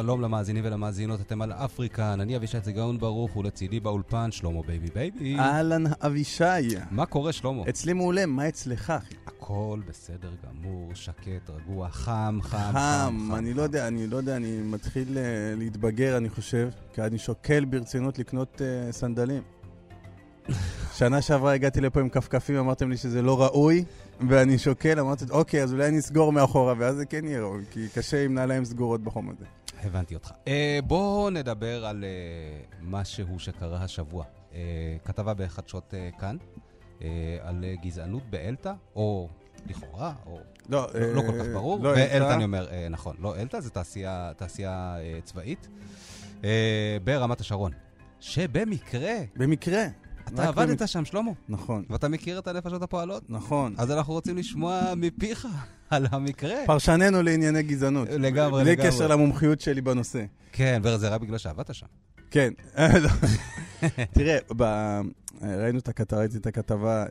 שלום למאזינים ולמאזינות, אתם על אפריקה, אני אבישי צגאון ברוך, ולצידי באולפן שלמה baby baby. אהלן אבישי. מה קורה שלמה? אצלי מעולה, מה אצלך, אחי? הכל בסדר גמור, שקט, רגוע, חם, חם, חם. חם, אני לא יודע, אני לא יודע, אני מתחיל אה, להתבגר, אני חושב, כי אני שוקל ברצינות לקנות אה, סנדלים. שנה שעברה הגעתי לפה עם כפכפים, אמרתם לי שזה לא ראוי, ואני שוקל, אמרתי, אוקיי, אז אולי אני אסגור מאחורה, ואז זה כן יהיה ראוי, כי קשה עם נעליים סגורות בחום הזה. הבנתי אותך. אה, בואו נדבר על אה, משהו שקרה השבוע. אה, כתבה בחדשות כאן על גזענות באלתא, או לכאורה, או לא, לא, לא כל כך ברור. לא ואלתא, אלתא. אני אומר, נכון, לא אלתא, זה תעשייה, תעשייה צבאית, ברמת השרון. שבמקרה, במקרה. אתה עבדת במק- שם, שלמה, נכון, ואתה מכיר את הנפשות הפועלות? נכון. אז אנחנו רוצים לשמוע מפיך על המקרה. פרשננו לענייני גזענות. לגמרי, בלי לגמרי. קשר למומחיות שלי בנושא. כן, וזה רק בגלל שעבדת שם. כן. תראה, ראינו את הכתבה, ראיתי את הכתבה, אה,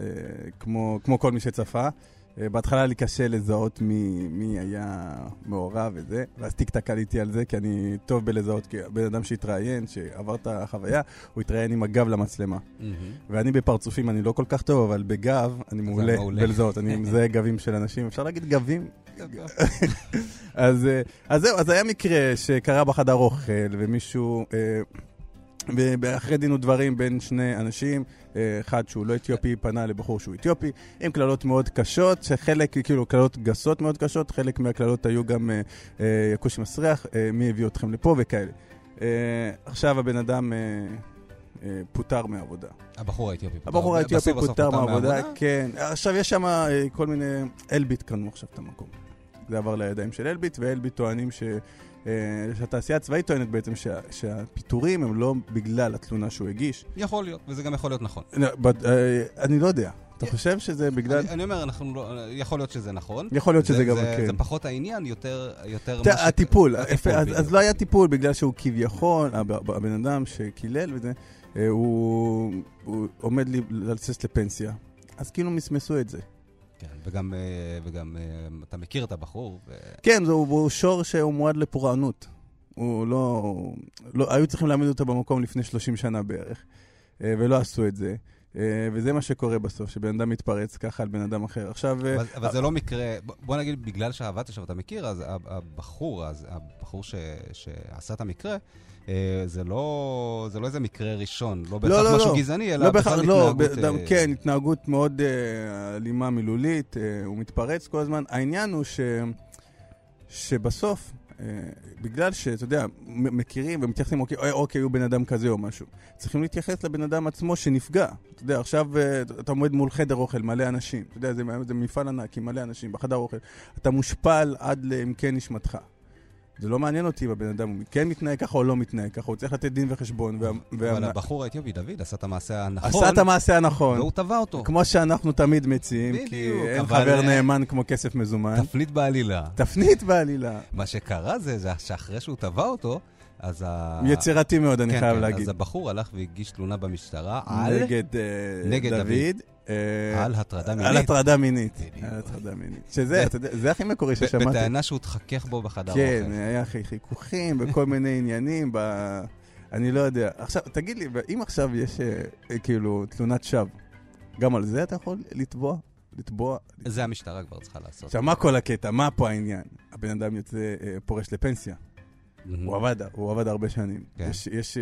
כמו כל מי שצפה. אה, בהתחלה היה לי קשה לזהות מי, מי היה מעורב וזה, ואז טיק טק עליתי על זה, כי אני טוב בלזהות, כי בן אדם שהתראיין, שעבר את החוויה, הוא התראיין עם הגב למצלמה. ואני בפרצופים אני לא כל כך טוב, אבל בגב אני מעולה. בלזהות, אני מזהה גבים של אנשים, אפשר להגיד גבים? אז, אה, אז זהו, אז היה מקרה שקרה בחדר אוכל, ומישהו, אה, ב- אחרי דין ודברים בין שני אנשים, אחד שהוא לא אתיופי פנה לבחור שהוא אתיופי, עם קללות מאוד קשות, שחלק, כאילו, קללות גסות מאוד קשות, חלק מהקללות היו גם אה, אה, יכוש מסריח, אה, מי הביא אתכם לפה וכאלה. אה, עכשיו הבן אדם... אה, אה, פוטר מעבודה. הבחור האתיופי פוטר. הבחור האתיופי פוטר מהעבודה, כן. עכשיו יש שם אה, כל מיני... אלביט קנו עכשיו את המקום. זה עבר לידיים של אלביט, ואלביט טוענים ש... אה, שהתעשייה הצבאית טוענת בעצם שה- שהפיטורים הם לא בגלל התלונה שהוא הגיש. יכול להיות, וזה גם יכול להיות נכון. לא, but, אה, אני לא יודע. אתה חושב שזה בגלל... אני, אני אומר, אנחנו לא, יכול להיות שזה נכון. יכול להיות שזה גם, זה, כן. זה פחות העניין, יותר, יותר ש- הטיפול, הטיפול, אז. אז לא היה טיפול בגלל שהוא כביכול, הב- הבן אדם שקילל וזה, אה, הוא, הוא עומד לצאת לפנסיה. אז כאילו מסמסו את זה. כן, וגם, אה, וגם אה, אתה מכיר את הבחור, ו... כן, זה, הוא שור שהוא מועד לפורענות. הוא לא, לא... היו צריכים להעמיד אותו במקום לפני 30 שנה בערך, אה, ולא עשו את זה. וזה מה שקורה בסוף, שבן אדם מתפרץ ככה על בן אדם אחר. עכשיו... אבל, אבל זה לא מקרה, בוא נגיד, בגלל שעבדת שם ואתה מכיר, אז הבחור, אז הבחור ש, שעשה את המקרה, זה לא, זה לא איזה מקרה ראשון, לא בהכרח לא, משהו לא. גזעני, אלא לא בכלל לא, התנהגות... אה, כן, התנהגות מאוד אה, אלימה מילולית, אה, הוא מתפרץ כל הזמן. העניין הוא ש, שבסוף, אה, בגלל שאתה יודע, מכירים ומתייחסים, אוקיי, אוקיי, הוא בן אדם כזה או משהו. צריכים להתייחס לבן אדם עצמו שנפגע. אתה יודע, עכשיו אה, אתה עומד מול חדר אוכל, מלא אנשים. אתה יודע, זה, זה מפעל ענק עם מלא אנשים בחדר אוכל. אתה מושפל עד לעמקי נשמתך. זה לא מעניין אותי אם הבן אדם הוא כן מתנהג ככה או לא מתנהג ככה, הוא צריך לתת דין וחשבון. וה, וה, אבל הבחור האתיופי, דוד, עשה את המעשה הנכון, עשה את המעשה הנכון. והוא תבע אותו. כמו שאנחנו תמיד מציעים, כי בדיוק, אין אבל, חבר אה, נאמן כמו כסף מזומן. תפנית בעלילה. תפנית בעלילה. מה שקרה זה, זה שאחרי שהוא תבע אותו, אז ה... יצירתי מאוד, אני כן, חייב כן, להגיד. אז הבחור הלך והגיש תלונה במשטרה על, נגד אה, נגד דוד. דוד. אה, על הטרדה על מינית. הטרדה מינית. על הטרדה מינית. שזה, אתה יודע, זה הכי מקורי ששמעתי. בטענה שהוא התחכך בו בחדר כן, אוכל. היה חי- חיכוכים וכל מיני עניינים, ב... אני לא יודע. עכשיו, תגיד לי, אם עכשיו יש אה, אה, כאילו תלונת שווא, גם על זה אתה יכול לתבוע? לתבוע? זה המשטרה כבר צריכה לעשות. עכשיו, מה כל הקטע? מה פה העניין? הבן אדם יוצא, פורש לפנסיה. הוא עבד, הוא עבד הרבה שנים. כן.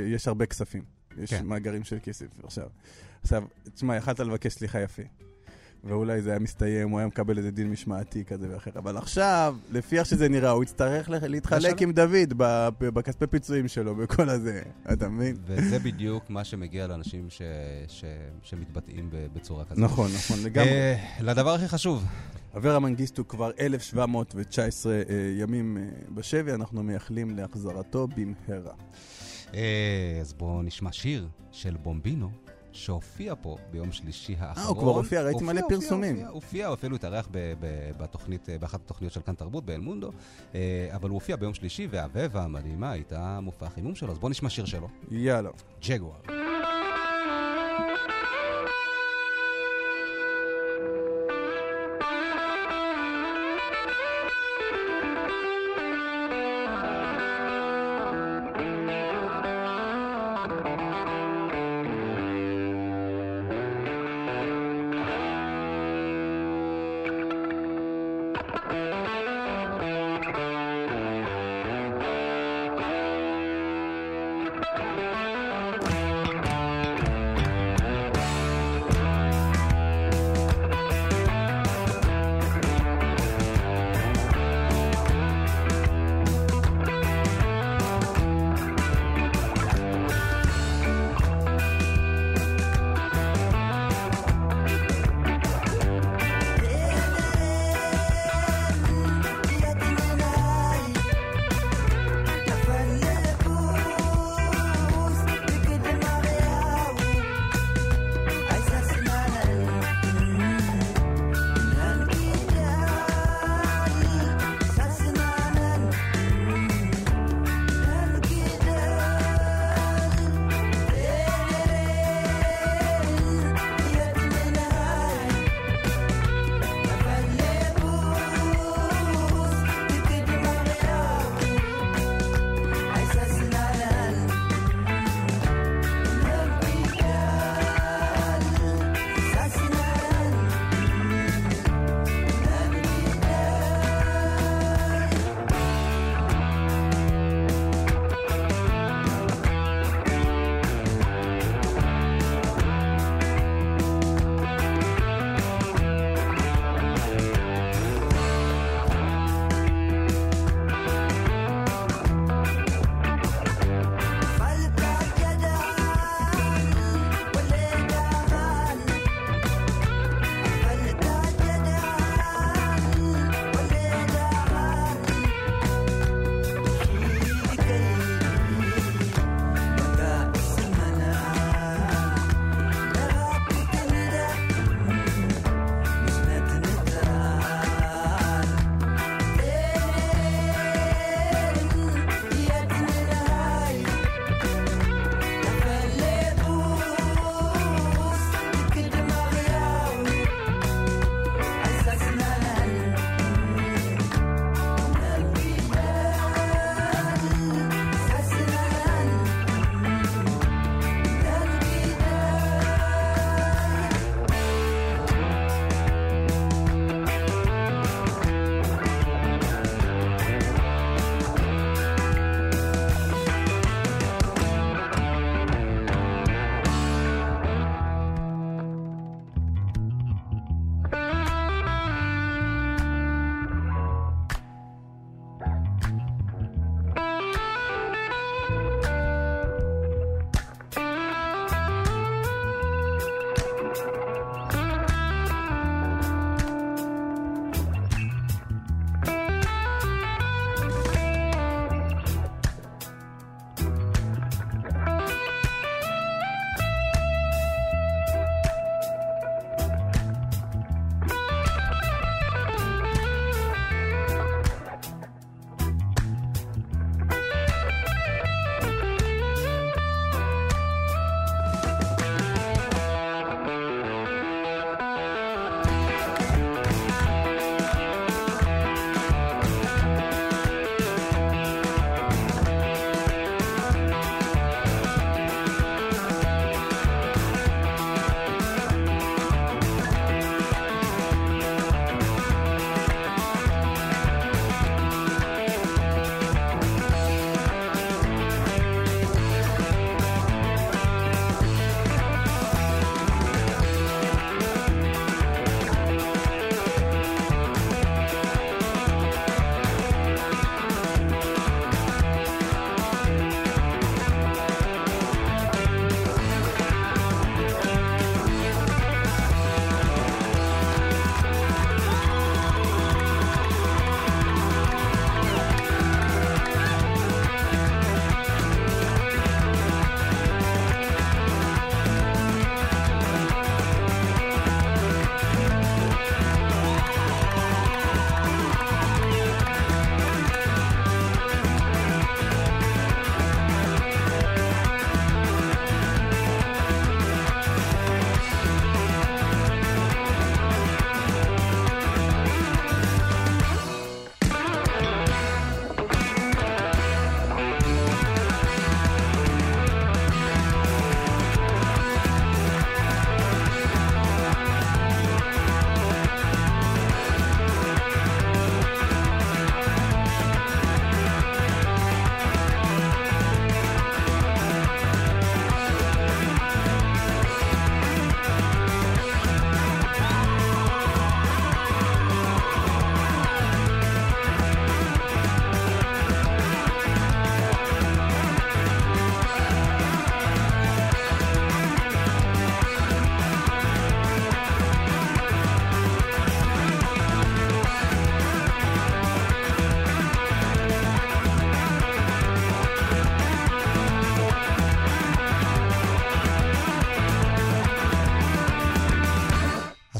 יש הרבה כספים. יש כן. מאגרים של כסף עכשיו. עכשיו, תשמע, יכלת לבקש סליחה יפה. ואולי זה היה מסתיים, הוא היה מקבל איזה דין משמעתי כזה ואחר. אבל עכשיו, לפי איך שזה נראה, הוא יצטרך להתחלק. עם דוד בכספי פיצויים שלו, בכל הזה. אתה מבין? וזה בדיוק מה שמגיע לאנשים ש... ש... שמתבטאים בצורה כזאת. נכון, נכון, לגמרי. אה, לדבר הכי חשוב, אברה מנגיסטו כבר 1,719 אה, ימים אה, בשבי, אנחנו מייחלים להחזרתו במהרה. אה, אז בואו נשמע שיר של בומבינו, שהופיע פה ביום שלישי האחרון. אה, הוא כבר הופיע, ראיתי מלא פרסומים. הופיע, הופיע, הוא אפילו התארח בתוכנית, באחת התוכניות של כאן תרבות, באלמונדו, אבל הוא הופיע ביום שלישי, והאבבה המדהימה הייתה מופע החימום שלו, אז בואו נשמע שיר שלו. יאללה. ג'גואר.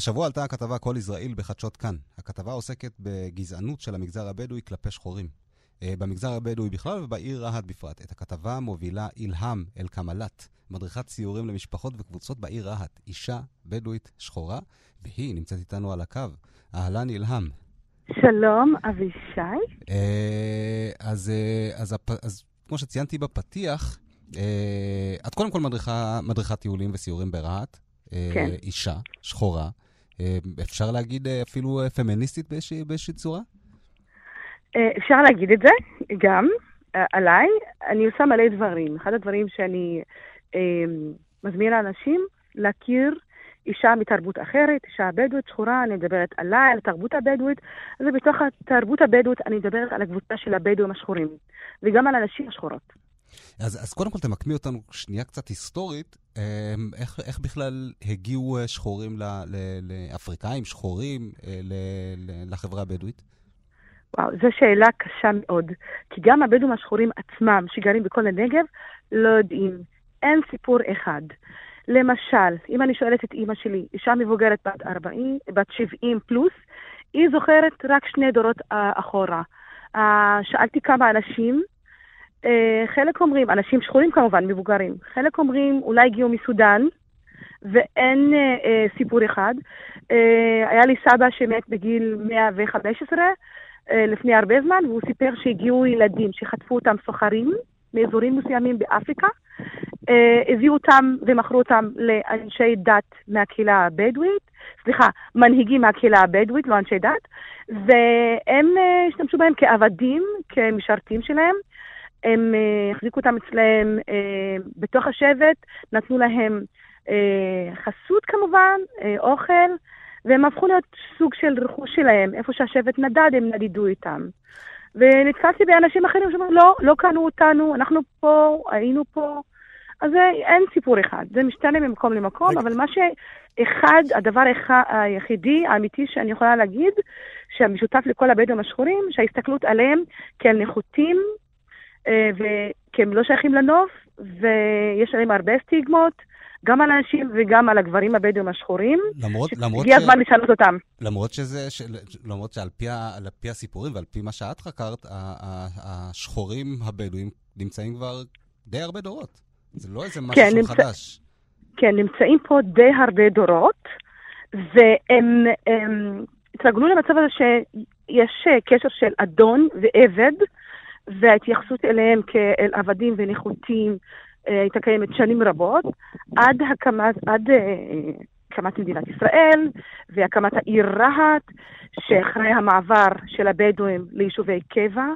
השבוע עלתה הכתבה "כל יזרעאל" בחדשות כאן. הכתבה עוסקת בגזענות של המגזר הבדואי כלפי שחורים. אה, במגזר הבדואי בכלל ובעיר רהט בפרט. את הכתבה מובילה אילהאם אל-קמלת, מדריכת ציורים למשפחות וקבוצות בעיר רהט. אישה בדואית שחורה, והיא נמצאת איתנו על הקו. אהלן אילהאם. שלום, אבישי. אה, אז, אה, אז, אז, אז כמו שציינתי בפתיח, את קודם כל מדריכה, מדריכת טיולים וסיורים ברהט. כן. אישה, שחורה. אפשר להגיד אפילו פמיניסטית באיזושהי, באיזושהי צורה? אה, אפשר להגיד את זה גם אה, עליי. אני עושה מלא דברים. אחד הדברים שאני אה, מזמינה אנשים להכיר אישה מתרבות אחרת, אישה בדואית שחורה, אני מדברת עליי, על התרבות הבדואית, ובתוך התרבות הבדואית אני מדברת על הקבוצה של הבדואים השחורים, וגם על הנשים השחורות. אז, אז קודם כל תמקמי אותנו שנייה קצת היסטורית, איך, איך בכלל הגיעו שחורים, ל, ל, לאפריקאים, שחורים, ל, ל, לחברה הבדואית? וואו, זו שאלה קשה מאוד. כי גם הבדואים השחורים עצמם, שגרים בכל הנגב, לא יודעים. אין סיפור אחד. למשל, אם אני שואלת את אימא שלי, אישה מבוגרת בת 40, בת 70 פלוס, היא זוכרת רק שני דורות uh, אחורה. שאלתי כמה אנשים, חלק אומרים, אנשים שחורים כמובן, מבוגרים, חלק אומרים אולי הגיעו מסודאן, ואין uh, uh, סיפור אחד. Uh, היה לי סבא שמת בגיל 115, אה, לפני הרבה זמן, והוא סיפר שהגיעו ילדים שחטפו אותם סוחרים מאזורים מסוימים באפריקה, אה, הביאו אותם ומכרו אותם לאנשי דת מהקהילה הבדואית, סליחה, מנהיגים מהקהילה הבדואית, לא אנשי דת, והם אה, השתמשו בהם כעבדים, כמשרתים שלהם. הם החזיקו אותם אצלם בתוך השבט, נתנו להם חסות כמובן, אוכל, והם הפכו להיות סוג של רכוש שלהם, איפה שהשבט נדד, הם נדידו איתם. ונתקלתי באנשים אחרים שאומרים, לא, לא קנו אותנו, אנחנו פה, היינו פה. אז זה, אין סיפור אחד, זה משתנה ממקום למקום, אבל מה שאחד, הדבר היחידי, האמיתי שאני יכולה להגיד, שהמשותף לכל הבדואים השחורים, שההסתכלות עליהם כאל נחותים, אה, וכי הם לא שייכים לנוף, ויש עליהם הרבה סטיגמות, גם על הנשים וגם על הגברים הבדואים השחורים, למרות, למרות שהגיע הזמן לשנות אותם. למרות שזה, ש, למרות שעל פי, פי הסיפורים ועל פי מה שאת חקרת, השחורים הבדואים נמצאים כבר די הרבה דורות. זה לא איזה משהו כן, נמצא, חדש. כן, נמצאים פה די הרבה דורות, והם התרגלו למצב הזה שיש קשר של אדון ועבד, וההתייחסות אליהם כאל עבדים ונחותים אה, הייתה קיימת שנים רבות, עד הקמת, עד אה, הקמת מדינת ישראל והקמת העיר רהט, שאחרי המעבר של הבדואים ליישובי קבע,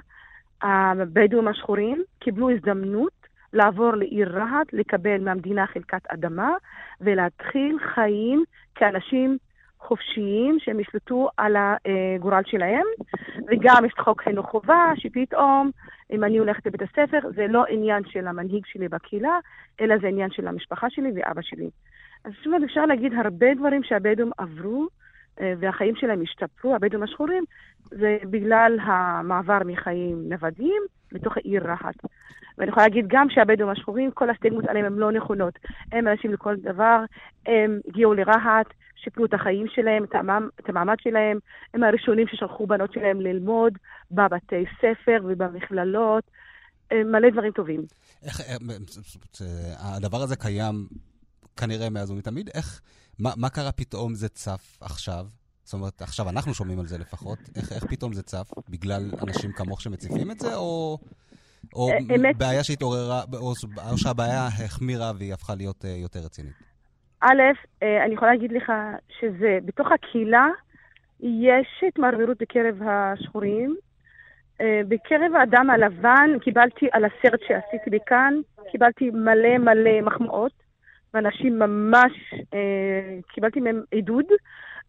הבדואים השחורים קיבלו הזדמנות לעבור לעיר רהט, לקבל מהמדינה חלקת אדמה ולהתחיל חיים כאנשים חופשיים שהם ישלטו על הגורל שלהם, וגם יש חוק חינוך חובה, שפתאום אם אני הולכת לבית הספר, זה לא עניין של המנהיג שלי בקהילה, אלא זה עניין של המשפחה שלי ואבא שלי. אז זאת אומרת, אפשר להגיד הרבה דברים שהבדואים עברו, והחיים שלהם השתפרו, הבדואים השחורים, זה בגלל המעבר מחיים נוודים לתוך העיר רהט. ואני יכולה להגיד גם שהבדואים השחורים, כל הסטיגמות עליהם הן לא נכונות. הם אנשים לכל דבר, הם הגיעו לרהט, שיפרו את החיים שלהם, את, המעמד, שלהם. הם הראשונים ששלחו בנות שלהם ללמוד בבתי ספר ובמכללות. מלא דברים טובים. איך, אה, אה, הדבר הזה קיים כנראה מאז ומתמיד. איך, מה, מה קרה פתאום זה צף עכשיו? זאת אומרת, עכשיו אנחנו שומעים על זה לפחות. איך, איך פתאום זה צף? בגלל אנשים כמוך שמציפים את זה, או, או אה, אמת... בעיה שהתעוררה, או, או שהבעיה החמירה והיא הפכה להיות יותר רצינית? א', אה, אני יכולה להגיד לך שזה, בתוך הקהילה יש התמרמרות בקרב השחורים. בקרב האדם הלבן קיבלתי על הסרט שעשיתי בכאן, קיבלתי מלא מלא מחמאות, ואנשים ממש, אה, קיבלתי מהם עידוד,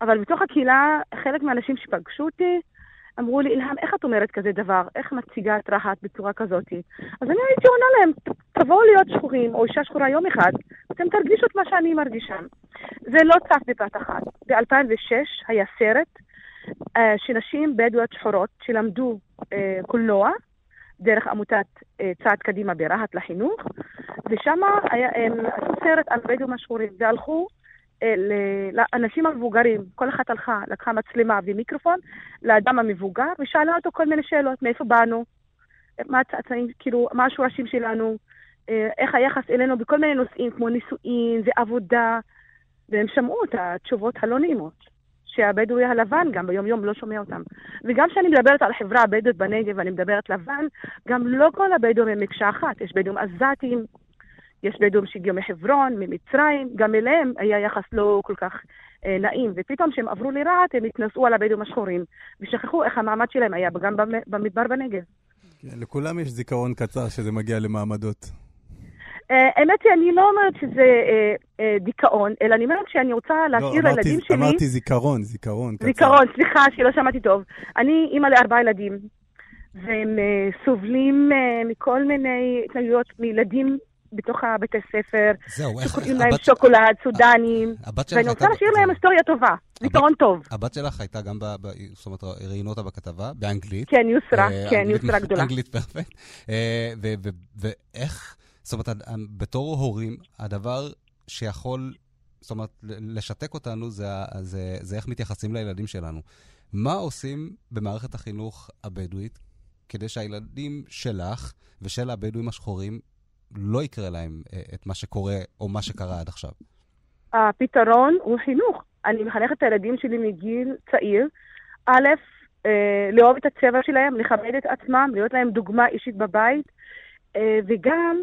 אבל בתוך הקהילה, חלק מהאנשים שפגשו אותי, אמרו לי, אילהם, איך את אומרת כזה דבר? איך מציגה את רהט בצורה כזאת? אז אני הייתי עונה להם, תבואו להיות שחורים, או אישה שחורה יום אחד, אתם תרגישו את מה שאני מרגישה. זה לא צף בבת אחת. ב-2006 היה סרט uh, שנשים בדואיות שחורות שלמדו uh, קולנוע דרך עמותת uh, צעד קדימה ברהט לחינוך, ושם הם עשו סרט על בדואים השחורים, והלכו לאנשים המבוגרים, כל אחת הלכה, לקחה מצלמה ומיקרופון לאדם המבוגר ושאלה אותו כל מיני שאלות, מאיפה באנו, מה הצעצעים, כאילו, מה השורשים שלנו, אה, איך היחס אלינו? בכל מיני נושאים כמו נישואין ועבודה, והם שמעו את התשובות הלא נעימות. שהבדואי הלבן גם ביום-יום לא שומע אותם. וגם כשאני מדברת על החברה הבדואית בנגב ואני מדברת לבן, גם לא כל הבדואים הם מקשה אחת. יש בדואים עזתים, יש בדואים שהגיעו מחברון, ממצרים, גם אליהם היה יחס לא כל כך אה, נעים. ופתאום כשהם עברו לרהט, הם התנסו על הבדואים השחורים, ושכחו איך המעמד שלהם היה גם במדבר בנגב. כן, לכולם יש זיכרון קצר שזה מגיע למעמדות. אה, האמת היא, אני לא אומרת שזה אה, אה, דיכאון, אלא אני אומרת שאני רוצה לא, להשאיר לילדים שלי... לא, אמרתי זיכרון, זיכרון. זיכרון, סליחה, שלא שמעתי טוב. אני אימא לארבעה ילדים, והם סובלים מכל מיני התנגדויות מילדים בתוך הבתי ספר. שקוראים להם שוקולד, סודנים. ואני רוצה להשאיר להם היסטוריה טובה, זיכרון טוב. הבת שלך הייתה גם, זאת אומרת, ראיינו אותה בכתבה, באנגלית. כן, יוסרה, כן, יוסרה גדולה. אנגלית פרפקט. ואיך... זאת אומרת, בתור הורים, הדבר שיכול, זאת אומרת, לשתק אותנו זה, זה, זה איך מתייחסים לילדים שלנו. מה עושים במערכת החינוך הבדואית כדי שהילדים שלך ושל הבדואים השחורים לא יקרה להם אה, את מה שקורה או מה שקרה עד עכשיו? הפתרון הוא חינוך. אני מחנכת את הילדים שלי מגיל צעיר. א', אה, לאהוב את הצבע שלהם, לכבד את עצמם, להיות להם דוגמה אישית בבית, אה, וגם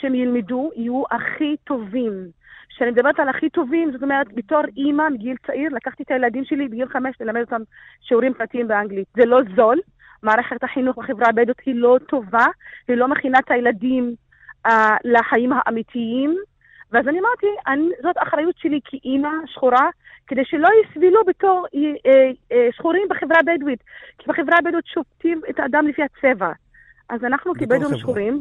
שהם ילמדו, יהיו הכי טובים. כשאני מדברת על הכי טובים, זאת אומרת, בתור אימא מגיל צעיר, לקחתי את הילדים שלי בגיל חמש ללמד אותם שיעורים פרטיים באנגלית. זה לא זול, מערכת החינוך בחברה הבדואית היא לא טובה, היא לא מכינה את הילדים uh, לחיים האמיתיים. ואז אני אמרתי, אני, זאת אחריות שלי כאימא שחורה, כדי שלא יסבלו בתור אה, אה, אה, שחורים בחברה הבדואית. כי בחברה הבדואית שופטים את האדם לפי הצבע. אז אנחנו כבדואים שחורים, אה,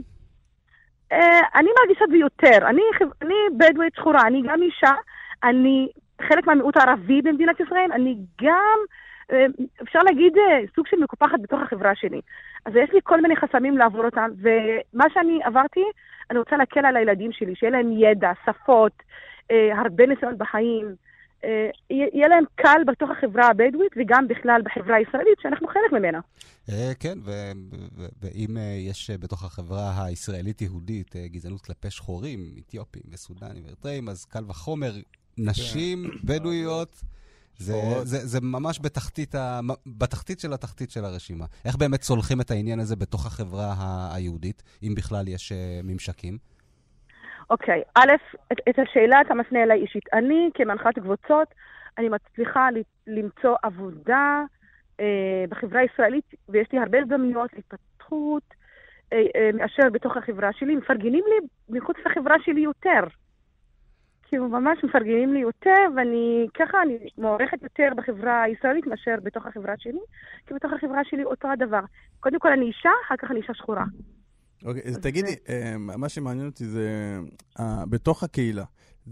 אני מרגישה את זה יותר. אני, אני בדואית שחורה, אני גם אישה, אני חלק מהמיעוט הערבי במדינת ישראל, אני גם, אה, אפשר להגיד, אה, סוג של מקופחת בתוך החברה שלי. אז יש לי כל מיני חסמים לעבור אותם, ומה שאני עברתי, אני רוצה להקל על הילדים שלי, שיהיה להם ידע, שפות, הרבה ניסיון בחיים. אה, יהיה להם קל בתוך החברה הבדואית וגם בכלל בחברה הישראלית, שאנחנו חלק ממנה. אה, כן, ואם אה, יש בתוך החברה הישראלית-יהודית גזענות כלפי שחורים, אתיופים וסודנים ואריתראים, אז קל וחומר, נשים כן. בדואיות. זה, זה, זה ממש בתחתית, ה, בתחתית של התחתית של הרשימה. איך באמת צולחים את העניין הזה בתוך החברה היהודית, אם בכלל יש ממשקים? אוקיי, א', את, את השאלה אתה מפנה אליי אישית. אני, כמנחת קבוצות, אני מצליחה למצוא עבודה אה, בחברה הישראלית, ויש לי הרבה הזדמנויות להתפתחות אה, אה, מאשר בתוך החברה שלי. מפרגנים לי מחוץ לחברה שלי יותר. כאילו, ממש מפרגנים לי יותר, ואני ככה, אני מוערכת יותר בחברה הישראלית מאשר בתוך החברה שלי, כי בתוך החברה שלי אותו הדבר. קודם כל אני אישה, אחר כך אני אישה שחורה. אוקיי, אז תגידי, אה, מה שמעניין אותי זה, אה, בתוך הקהילה,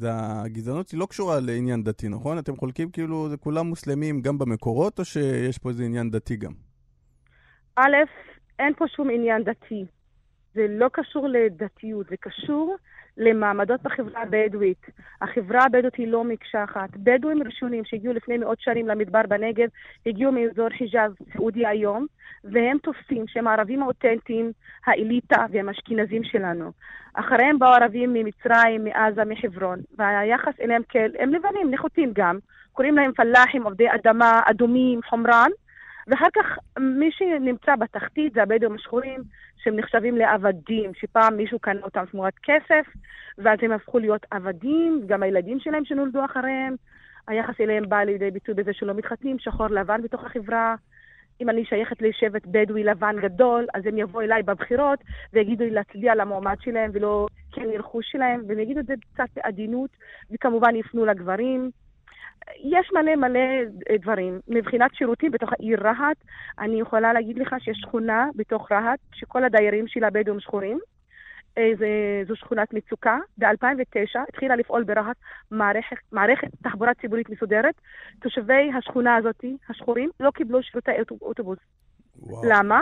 הגזענות היא לא קשורה לעניין דתי, נכון? אתם חולקים כאילו, זה כולם מוסלמים גם במקורות, או שיש פה איזה עניין דתי גם? א', אין פה שום עניין דתי. זה לא קשור לדתיות, זה קשור למעמדות בחברה הבדואית. החברה הבדואית היא לא מקשה אחת. בדואים ראשונים שהגיעו לפני מאות שנים למדבר בנגב, הגיעו מאזור חיג'אז, סעודיה היום, והם תופסים שהם הערבים האותנטיים, האליטה והם אשכנזים שלנו. אחריהם באו ערבים ממצרים, מעזה, מחברון, והיחס אליהם כאל, הם לבנים, נחותים גם. קוראים להם פלאחים, עובדי אדמה, אדומים, חומרן, ואחר כך מי שנמצא בתחתית זה הבדואים השחורים, שהם נחשבים לעבדים, שפעם מישהו קנה אותם תמורת כסף, ואז הם הפכו להיות עבדים, גם הילדים שלהם שנולדו אחריהם. היחס אליהם בא לידי ביטוי בזה שלא מתחתנים, שחור לבן בתוך החברה. אם אני שייכת לשבט בדואי לבן גדול, אז הם יבואו אליי בבחירות ויגידו לי להצביע למועמד שלהם ולא כן לרכוש שלהם, והם יגידו את זה קצת בעדינות, וכמובן יפנו לגברים. יש מלא מלא אה, דברים. מבחינת שירותים בתוך העיר רהט, אני יכולה להגיד לך שיש שכונה בתוך רהט, שכל הדיירים שלה בדואים שחורים. אה, זו שכונת מצוקה. ב-2009 התחילה לפעול ברהט מערכת, מערכת תחבורה ציבורית מסודרת. תושבי השכונה הזאת, השחורים, לא קיבלו שירותי אוטובוס. וואו. למה?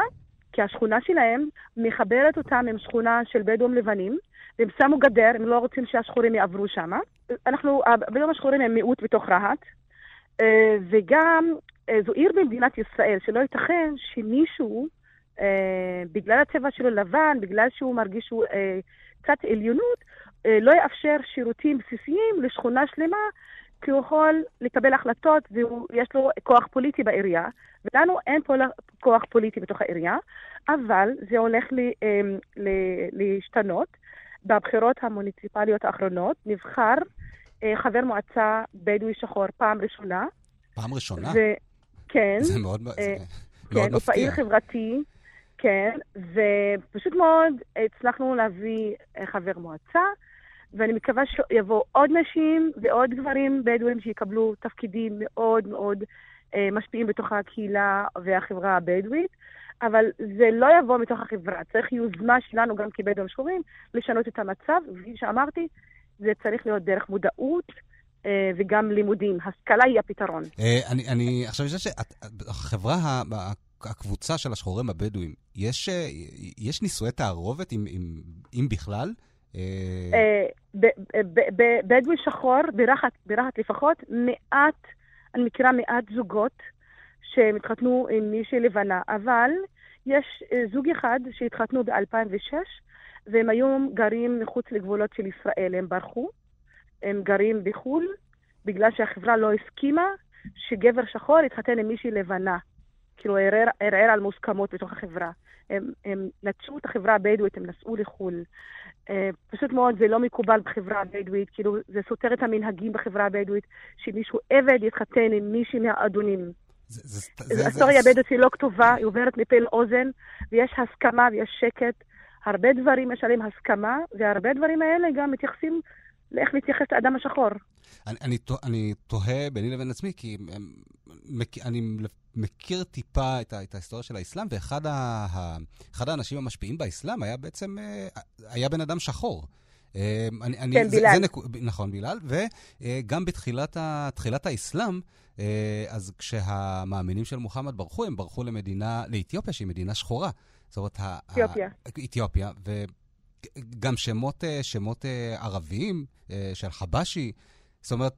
כי השכונה שלהם מחברת אותם עם שכונה של בדואים לבנים, והם שמו גדר, הם לא רוצים שהשחורים יעברו שם. אנחנו, הבדואים השחורים הם מיעוט בתוך רהט, אה, וגם אה, זו עיר במדינת ישראל, שלא ייתכן שמישהו, אה, בגלל הצבע שלו לבן, בגלל שהוא מרגיש שהוא קצת עליונות, לא יאפשר שירותים בסיסיים לשכונה שלמה, כי הוא יכול לקבל החלטות ויש לו כוח פוליטי בעירייה, ולנו אין פה כוח פוליטי בתוך העירייה, אבל זה הולך להשתנות. בבחירות המוניציפליות האחרונות נבחר חבר מועצה בדואי שחור פעם ראשונה. פעם ראשונה? ו... כן. זה מאוד, זה כן, מאוד מפתיע. הוא פעיל חברתי, כן, ופשוט מאוד הצלחנו להביא חבר מועצה, ואני מקווה שיבואו עוד נשים ועוד גברים בדואים שיקבלו תפקידים מאוד מאוד אה, משפיעים בתוך הקהילה והחברה הבדואית. אבל זה לא יבוא מתוך החברה, צריך יוזמה שלנו גם כבדואים שחורים לשנות את המצב, וכפי שאמרתי, זה צריך להיות דרך מודעות אה, וגם לימודים. השכלה היא הפתרון. אה, אני, אני עכשיו חושב שהחברה, הקבוצה של השחורים הבדואים, יש, אה, יש נישואי תערובת, אם, אם, אם בכלל? בדואי שחור, ברהט, ברהט לפחות, מעט, אני מכירה מעט זוגות שמתחתנו עם מישהי לבנה, אבל יש זוג אחד שהתחתנו ב-2006, והם היום גרים מחוץ לגבולות של ישראל, הם ברחו. הם גרים בחו"ל, בגלל שהחברה לא הסכימה שגבר שחור יתחתן עם מישהי לבנה. כאילו, ערער, ערער על מוסכמות בתוך החברה. הם, הם נטשו את החברה הבדואית, הם נסעו לחו"ל. אה, פשוט מאוד, זה לא מקובל בחברה הבדואית, כאילו, זה סותר את המנהגים בחברה הבדואית, שמישהו עבד יתחתן עם מישהי מהאדונים. ההיסטוריה הבדואית היא לא כתובה, היא עוברת מפה לאוזן, ויש הסכמה ויש שקט. הרבה דברים יש עליהם הסכמה, והרבה דברים האלה גם מתייחסים לאיך להתייחס לאדם השחור. אני, אני, אני תוהה ביני לבין עצמי, כי אני מכיר טיפה את, את ההיסטוריה של האסלאם, ואחד ה, אחד האנשים המשפיעים באסלאם היה בעצם, אה, היה בן אדם שחור. אה, אני, אני, כן, זה, בילאל. זה נק... נכון, בילאל. וגם בתחילת ה, האסלאם, אה, אז כשהמאמינים של מוחמד ברחו, הם ברחו למדינה, לאתיופיה, שהיא מדינה שחורה. זאת אומרת, אתיופיה. אתיופיה, גם שמות, אה, שמות אה, ערביים אה, של חבשי. זאת אומרת,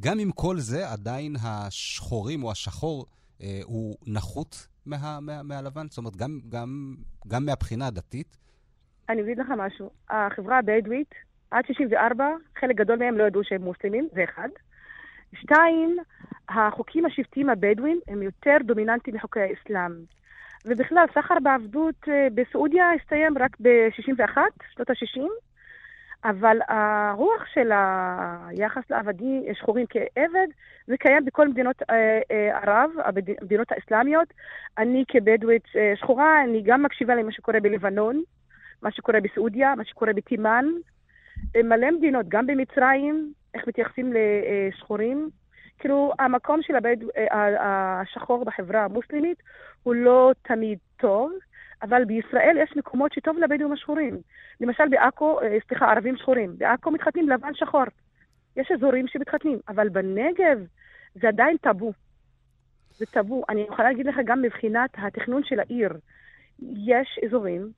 גם עם כל זה, עדיין השחורים או השחור הוא נחות מה, מה, מהלבן? זאת אומרת, גם, גם, גם מהבחינה הדתית? אני אגיד לך משהו. החברה הבדואית, עד 64, חלק גדול מהם לא ידעו שהם מוסלמים, זה אחד. שתיים, החוקים השבטיים הבדואים הם יותר דומיננטיים מחוקי האסלאם. ובכלל, סחר בעבדות אה, בסעודיה הסתיים רק ב-61, שנות ה-60, אבל הרוח של היחס לעבדים שחורים כעבד, זה קיים בכל מדינות אה, אה, ערב, המדינות האסלאמיות. אני כבדואית שחורה, אני גם מקשיבה למה שקורה בלבנון, מה שקורה בסעודיה, מה שקורה בתימן. מלא מדינות, גם במצרים, איך מתייחסים לשחורים. כאילו, המקום של הבד... השחור בחברה המוסלמית הוא לא תמיד טוב, אבל בישראל יש מקומות שטוב לבדואים השחורים. למשל בעכו, אה, סליחה, ערבים שחורים. בעכו מתחתנים לבן שחור. יש אזורים שמתחתנים, אבל בנגב זה עדיין טאבו. זה טאבו. אני יכולה להגיד לך גם מבחינת התכנון של העיר. יש אזורים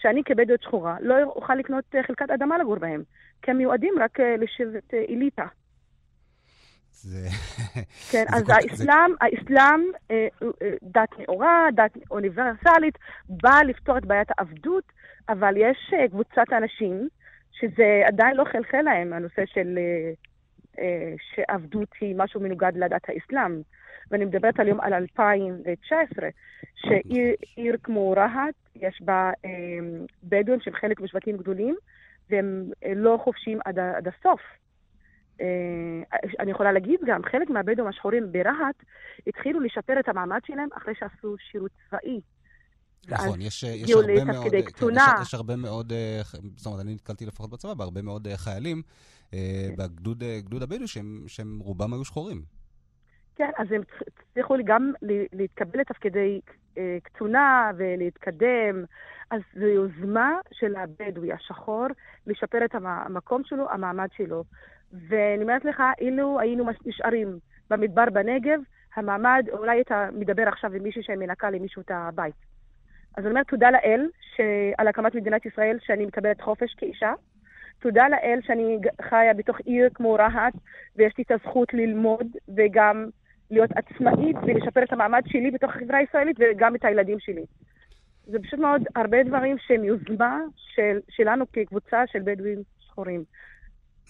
שאני כבדואית שחורה לא אוכל לקנות אה, חלקת אדמה לגור בהם, כי הם מיועדים רק אה, לשבט אליטה. זה... כן, אז כל... האסלאם, זה... האסלאם, אה, אה, דת נאורה, דת אוניברסלית, באה לפתור את בעיית העבדות, אבל יש אה, קבוצת אנשים שזה עדיין לא חלחל להם, הנושא של שעבדות היא משהו מנוגד לדת האסלאם. ואני מדברת היום על 2019, שעיר כמו רהט, יש בה בדואים שהם חלק משבטים גדולים, והם לא חופשיים עד, עד הסוף. אה, אני יכולה להגיד גם, חלק מהבדואים השחורים ברהט התחילו לשפר את המעמד שלהם אחרי שעשו שירות צבאי. נכון, יש, יש הרבה מאוד, כן, יש, יש הרבה מאוד, אה, זאת אומרת, אני נתקלתי לפחות בצבא בהרבה מאוד אה, חיילים כן. בגדוד הבדואי שהם, שהם רובם היו שחורים. כן, אז הם הצליחו גם להתקבל לתפקידי קצונה ולהתקדם. אז זו יוזמה של הבדואי השחור לשפר את המקום שלו, המעמד שלו. ואני אומרת לך, אילו היינו נשארים במדבר בנגב, המעמד, אולי אתה מדבר עכשיו עם מישהו שמנקה למישהו את הבית. אז אני אומרת תודה לאל על הקמת מדינת ישראל, שאני מקבלת חופש כאישה. תודה לאל שאני חיה בתוך עיר כמו רהט, ויש לי את הזכות ללמוד וגם להיות עצמאית ולשפר את המעמד שלי בתוך החברה הישראלית וגם את הילדים שלי. זה פשוט מאוד הרבה דברים שהם יוזמה של, שלנו כקבוצה של בדואים שחורים.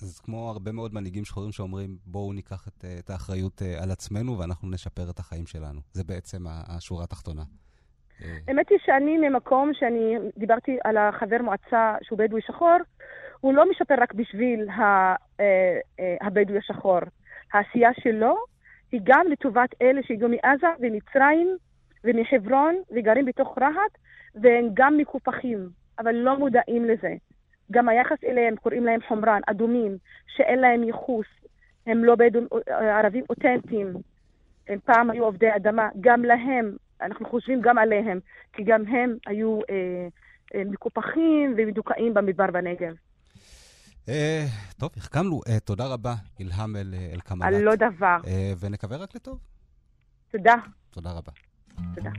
אז כמו הרבה מאוד מנהיגים שחורים שאומרים, בואו ניקח את, את האחריות אה, על עצמנו ואנחנו נשפר את החיים שלנו. זה בעצם השורה התחתונה. האמת היא שאני ממקום שאני דיברתי על החבר מועצה שהוא בדואי שחור, הוא לא משפר רק בשביל אה, אה, הבדואי השחור. העשייה שלו היא גם לטובת אלה שהגיעו מעזה ומצרים ומחברון וגרים בתוך רהט, והם גם מקופחים, אבל לא מודעים לזה. גם היחס אליהם, קוראים להם חומרן, אדומים, שאין להם ייחוס, הם לא בדואים, ערבים אותנטיים, הם פעם היו עובדי אדמה, גם להם, אנחנו חושבים גם עליהם, כי גם הם היו אה, אה, מקופחים ומדוכאים במדבר בנגב. אה, טוב, החכמנו. אה, תודה רבה, אילהם אל-קמלת. על לא דבר. אה, ונקווה רק לטוב. תודה. תודה רבה. תודה.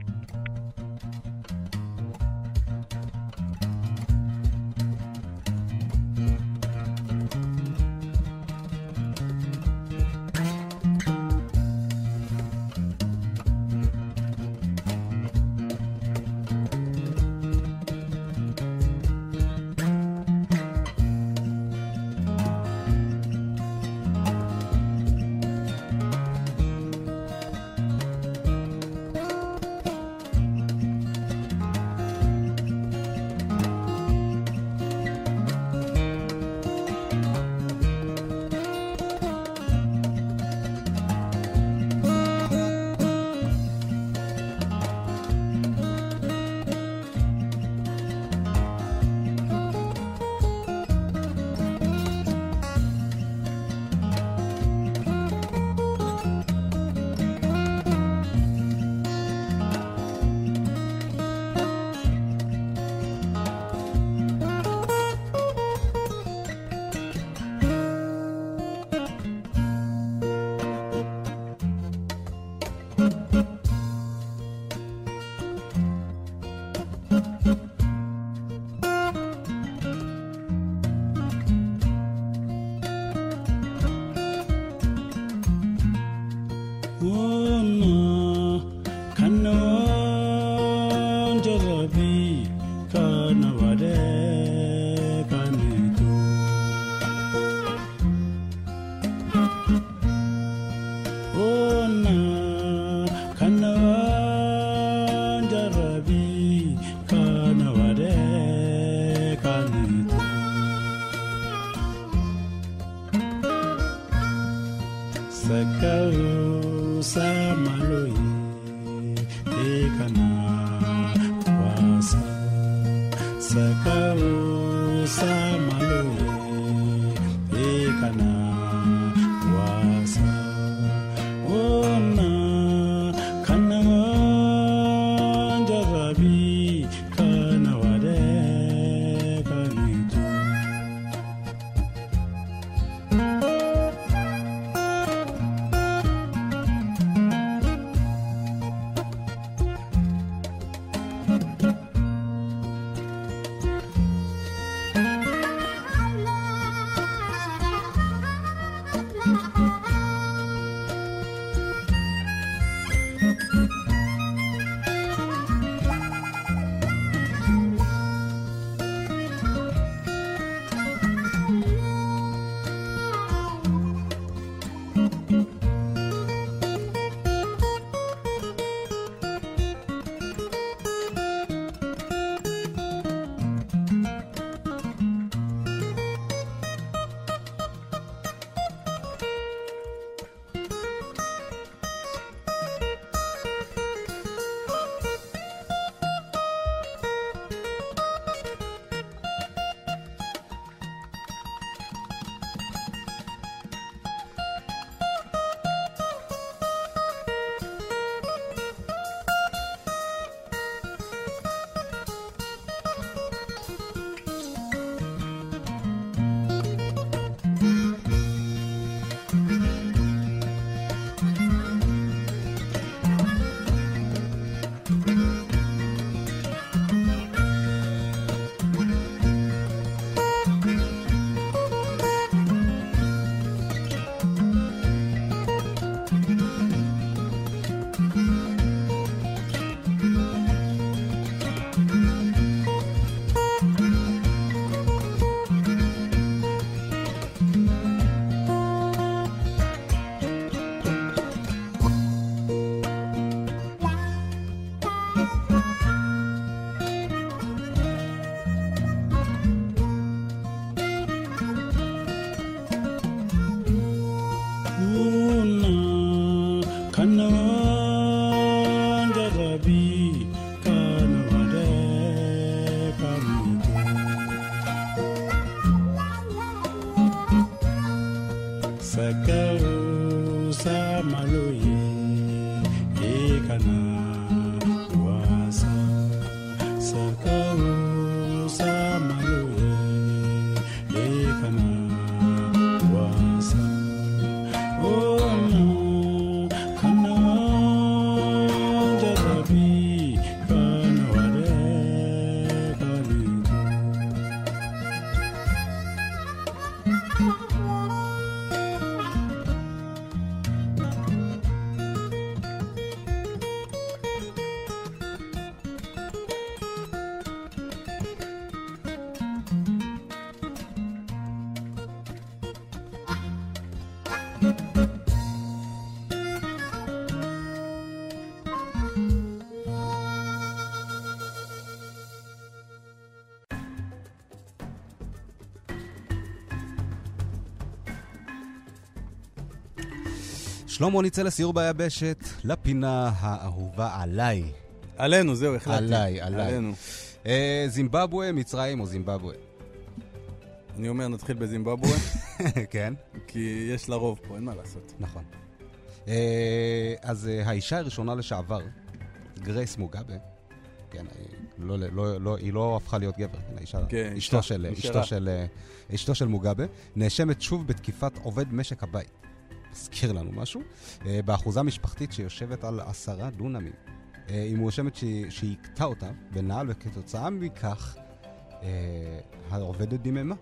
نبي שלמה נצא לסיור ביבשת, לפינה האהובה עליי. עלינו, זהו, החלטתי. עליי, עליי. עלינו. אה, זימבבואה, מצרים או זימבבואה? אני אומר, נתחיל בזימבבואה, כן, כי יש לה רוב פה, אין מה לעשות. נכון. אה, אז אה, האישה הראשונה לשעבר, גרייס מוגאבה, כן, היא לא, לא, לא, היא לא הפכה להיות גבר, כן, האישה, כן, אשתו, של. אשתו, של, אה, אשתו של מוגאבה, נאשמת שוב בתקיפת עובד משק הבית. מזכיר לנו משהו. אה, באחוזה משפחתית שיושבת על עשרה דונמים. אה, היא מואשמת שהיא הכתה אותה בנעל, וכתוצאה מכך אה, העובדת דיממה.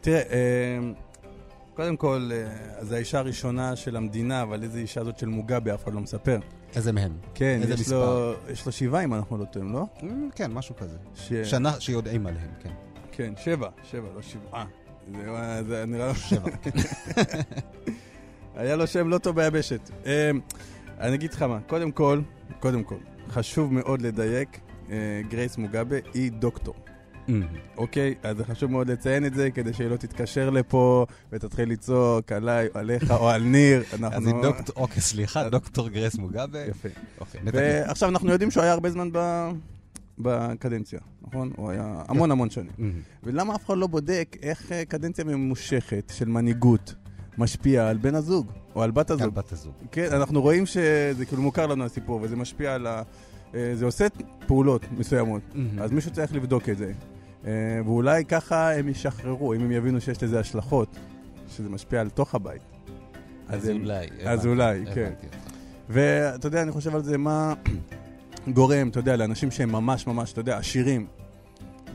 תראה, אה, קודם כל, זו האישה הראשונה של המדינה, אבל איזה אישה זאת של מוגאבה, אף אחד לא מספר. איזה מהם? כן, איזה יש לו, יש לו שבעה, אם אנחנו לא טועים, לא? כן, משהו כזה. ש... שנה שיודעים עליהם, כן. כן, שבע, שבע, לא שבעה. זה, זה נראה... שבע. היה לו שם לא טוב ביבשת. אה, אני אגיד לך מה, קודם כל, קודם כל, חשוב מאוד לדייק, אה, גרייס מוגאבה היא דוקטור. אמ, אוקיי? אז זה חשוב מאוד לציין את זה, כדי שהיא לא תתקשר לפה ותתחיל לצעוק עליי, עליך או על ניר. אנחנו... אז היא דוקטור, אוקיי, סליחה, דוקטור גרייס מוגאבה. יפה. אוקיי, נתקן. ועכשיו אנחנו יודעים שהוא היה הרבה זמן ב... בקדנציה, נכון? הוא היה המון המון שנים. ולמה אף אחד לא בודק איך אה, קדנציה ממושכת של מנהיגות משפיעה על בן הזוג, או על בת על הזוג? בת הזוג. כן, אנחנו רואים שזה כאילו מוכר לנו הסיפור, וזה משפיע על ה... אה, זה עושה פעולות מסוימות, אז מישהו צריך לבדוק את זה. אה, ואולי ככה הם ישחררו, אם הם יבינו שיש לזה השלכות, שזה משפיע על תוך הבית. אז הם- אולי. אז אולי, כן. ואתה יודע, אני חושב על זה, מה גורם, אתה יודע, לאנשים שהם ממש ממש, אתה יודע, עשירים.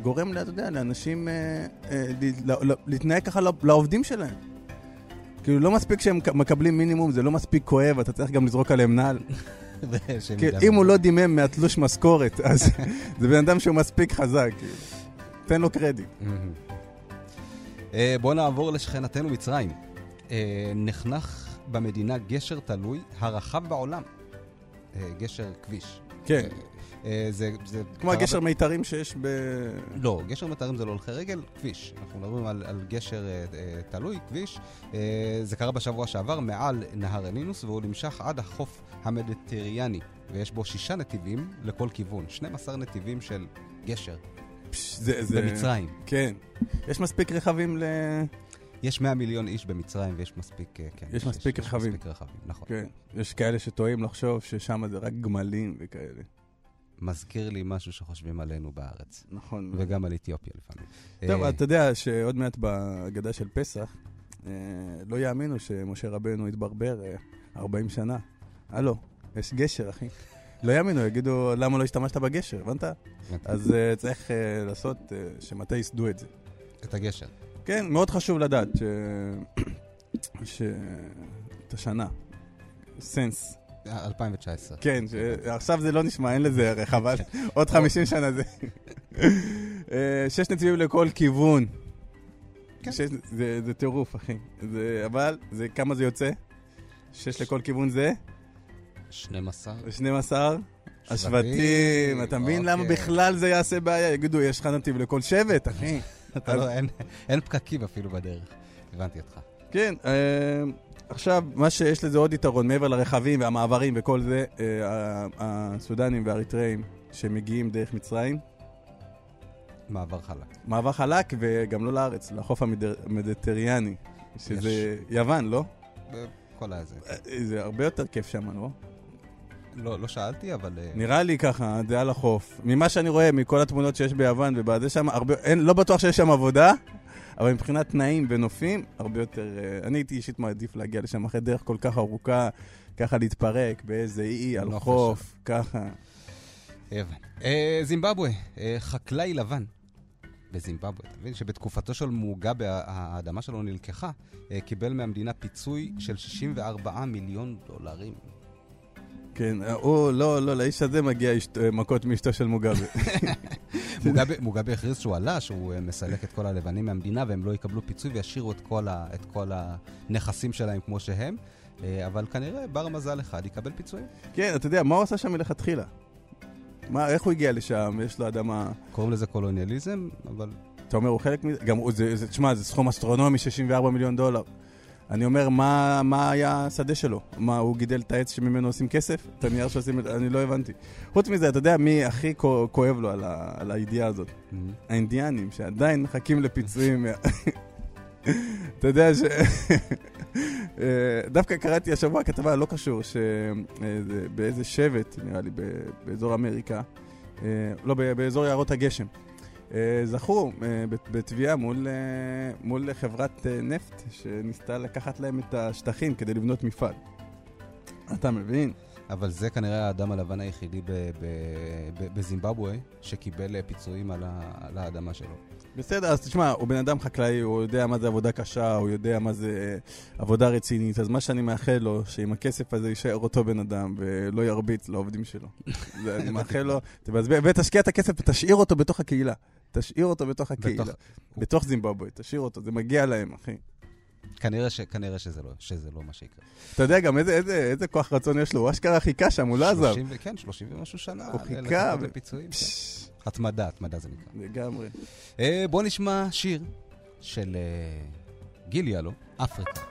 גורם, אתה יודע, לאנשים אה, אה, להתנהג ככה לעו- לעובדים שלהם. כאילו, לא מספיק שהם מקבלים מינימום, זה לא מספיק כואב, אתה צריך גם לזרוק עליהם נעל. כאילו. אם הוא לא דימם מהתלוש משכורת, אז זה בן אדם שהוא מספיק חזק, כאילו. תן לו קרדיט. מהמם. אה, בואו נעבור לשכנתנו מצרים. אה, נחנך במדינה גשר תלוי הרחב בעולם. אה, גשר כביש. כן, אה, זה, זה כמו הגשר ב- מיתרים שיש ב... לא, גשר מיתרים זה לא הולכי רגל, כביש. אנחנו מדברים על, על גשר אה, אה, תלוי, כביש. אה, זה קרה בשבוע שעבר מעל נהר הנילוס, והוא נמשך עד החוף המדיטריאני, ויש בו שישה נתיבים לכל כיוון. 12 נתיבים של גשר פש, זה, זה... במצרים. כן. יש מספיק רכבים ל... יש 100 מיליון איש במצרים ויש מספיק, אה, כן. יש מספיק רכבים. יש מספיק רכבים, נכון. כן. יש כאלה שטועים לחשוב ששם זה רק גמלים וכאלה. מזכיר לי משהו שחושבים עלינו בארץ. נכון. וגם על אתיופיה לפעמים. טוב, אה, אתה יודע שעוד מעט בהגדה של פסח, אה, לא יאמינו שמשה רבנו התברבר אה, 40 שנה. הלו, יש גשר, אחי. לא יאמינו, יגידו, למה לא השתמשת בגשר, הבנת? אז צריך לעשות שמטה ייסדו את זה. את הגשר. כן, מאוד חשוב לדעת ש... ש... את השנה. סנס. אה, 2019. כן, ש... עכשיו זה לא נשמע, אין לזה ערך, אבל עוד 50 שנה זה... אה, שש נתיבים לכל כיוון. כן. שש... זה, זה טירוף, אחי. זה... אבל, זה... כמה זה יוצא? שש לכל כיוון זה? 12. 12. השבטים, אתה מבין למה אוקיי. בכלל זה יעשה בעיה? יגידו, יש לך נתיב לכל שבט, אחי. לא, אין, אין פקקים אפילו בדרך. הבנתי אותך. כן, אה, עכשיו, מה שיש לזה עוד יתרון, מעבר לרכבים והמעברים וכל זה, אה, הסודנים והאריתראים שמגיעים דרך מצרים, מעבר חלק. מעבר חלק וגם לא לארץ, לחוף המדיטריאני, שזה יוון, לא? כל הזה. אה, זה הרבה יותר כיף שם, לא? לא, לא שאלתי, אבל... אה, נראה לי ככה, זה על החוף. ממה שאני רואה, מכל התמונות שיש ביוון ובזה שם, הרבה, אין, לא בטוח שיש שם עבודה, אבל מבחינת תנאים ונופים, הרבה יותר... אה, אני הייתי אישית מעדיף להגיע לשם אחרי דרך כל כך ארוכה, ככה להתפרק באיזה אי, על נופש. חוף, ככה. הבנתי. אה, זימבבואה, אה, חקלאי לבן בזימבבואה. אתה מבין שבתקופתו של מוגאבה האדמה שלו נלקחה, קיבל מהמדינה פיצוי של 64 מיליון דולרים. כן, אה, הוא, לא, לא, לאיש הזה מגיע אה, מכות מאשתו של. מוגאבה- מוגאבה הכריז שהוא עלה, שהוא אה, מסלק את כל הלבנים מהמדינה והם לא יקבלו פיצוי וישאירו את כל, ה, את כל הנכסים שלהם כמו שהם. אבל כנראה בר מזל אחד יקבל פיצויים. כן, אתה יודע, מה הוא עשה שם מלכתחילה? מה, איך הוא הגיע לשם? יש לו אדמה... קוראים לזה קולוניאליזם, אבל אתה אומר, הוא חלק מזה? גם הוא, זה, זה, תשמע, זה סכום אסטרונומי, 64 מיליון דולר. אני אומר, מה, מה היה השדה שלו? מה, הוא גידל את העץ שממנו עושים כסף? את הנייר שעושים... את- אני לא הבנתי. חוץ מזה, אתה יודע מי הכי כו- כואב לו על, ה, על הידיעה הזאת? האינדיאנים, שעדיין מחכים לפיצויים. אתה יודע ש... אה, דווקא קראתי השבוע כתבה לא קשור, שבאיזה שבט, נראה לי, באזור אמריקה, אה, לא, באזור יערות הגשם, אה, זכו אה, בת- בתביעה מול, אה, מול חברת אה, נפט שניסתה לקחת להם את השטחים כדי לבנות מפעל. אתה מבין? אבל זה כנראה האדם הלבן היחידי בזימבבואה שקיבל אה, פיצויים על על האדמה שלו. בסדר, אז תשמע, הוא בן אדם חקלאי, הוא יודע מה זה עבודה קשה, הוא יודע מה זה עבודה רצינית, אז מה שאני מאחל לו, שעם הכסף הזה יישאר אותו בן אדם ולא ירביץ לעובדים שלו. זה, אני מאחל לו, ותשקיע את הכסף ותשאיר אותו בתוך הקהילה. תשאיר אותו בתוך הקהילה. בתוך- בתוך זימבבואה, תשאיר אותו, זה מגיע להם, אחי. כנראה, ש, כנראה שזה, לא, שזה לא מה שיקרה. אתה יודע גם איזה, איזה, איזה כוח רצון יש לו, הוא אשכרה חיכה שם, הוא לא עזב. 30 ו- כן, 30 ומשהו שנה. הוא חיכה ו- לפיצויים. כן. התמדה, התמדה זה נקרא. לגמרי. אה, בוא נשמע שיר של אה, גיל יאלו, אפריקה.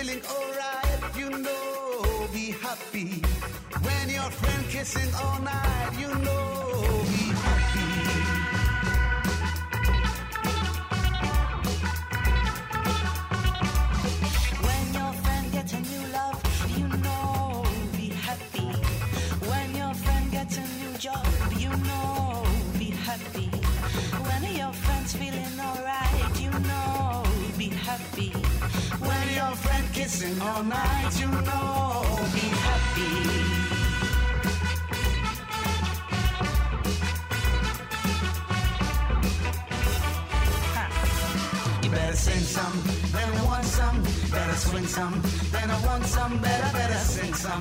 Feeling alright, you know, be happy. When your friend kissing all night, you know, be happy.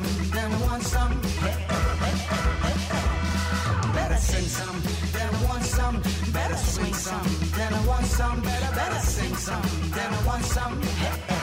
Some, then want some. Better sing some, then I want some, better swing some, then I want some, better, better sing some, then I want some.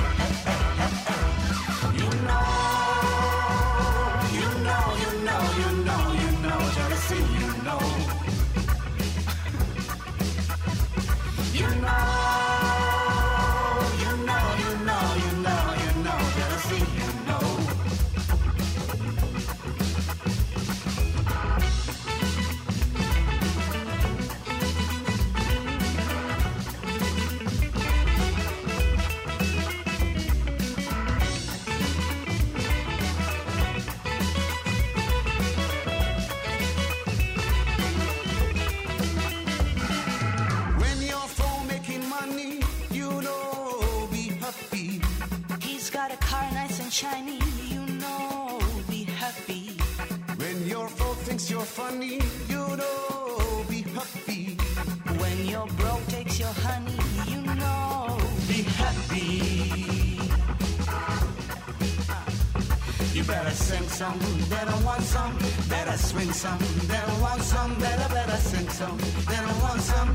Some, better want some, better, better sing some, better want some.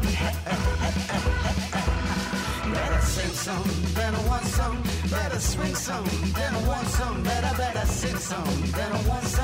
Better sing some, better want some, better swing some, better want some, better, better sing some, better want some.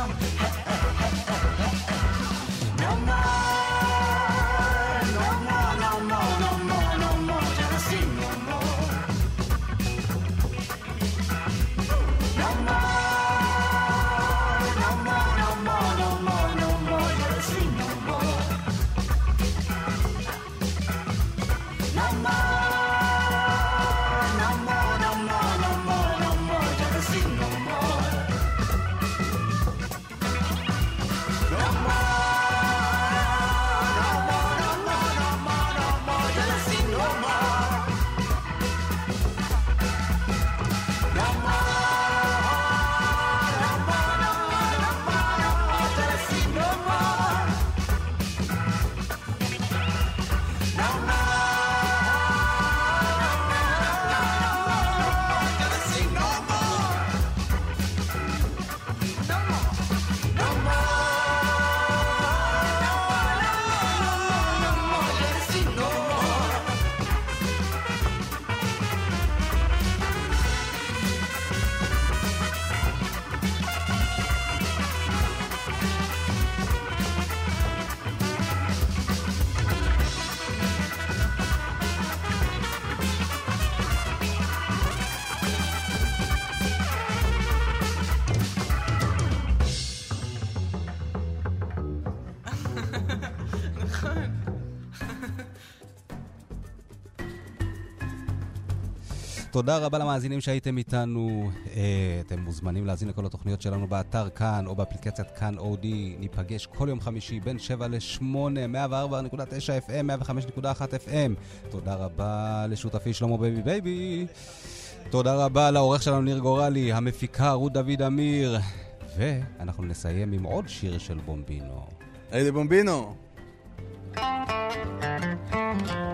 תודה רבה למאזינים שהייתם איתנו. אה, אתם מוזמנים להאזין לכל התוכניות שלנו באתר כאן או באפליקציית כאן אודי. ניפגש כל יום חמישי בין 7 ל-8, 104.9 FM, 105.1 FM. תודה רבה לשותפי שלמה בייבי בייבי. תודה רבה לעורך שלנו ניר גורלי, המפיקה רות דוד אמיר. ואנחנו נסיים עם עוד שיר של בומבינו. היידה בומבינו. Thank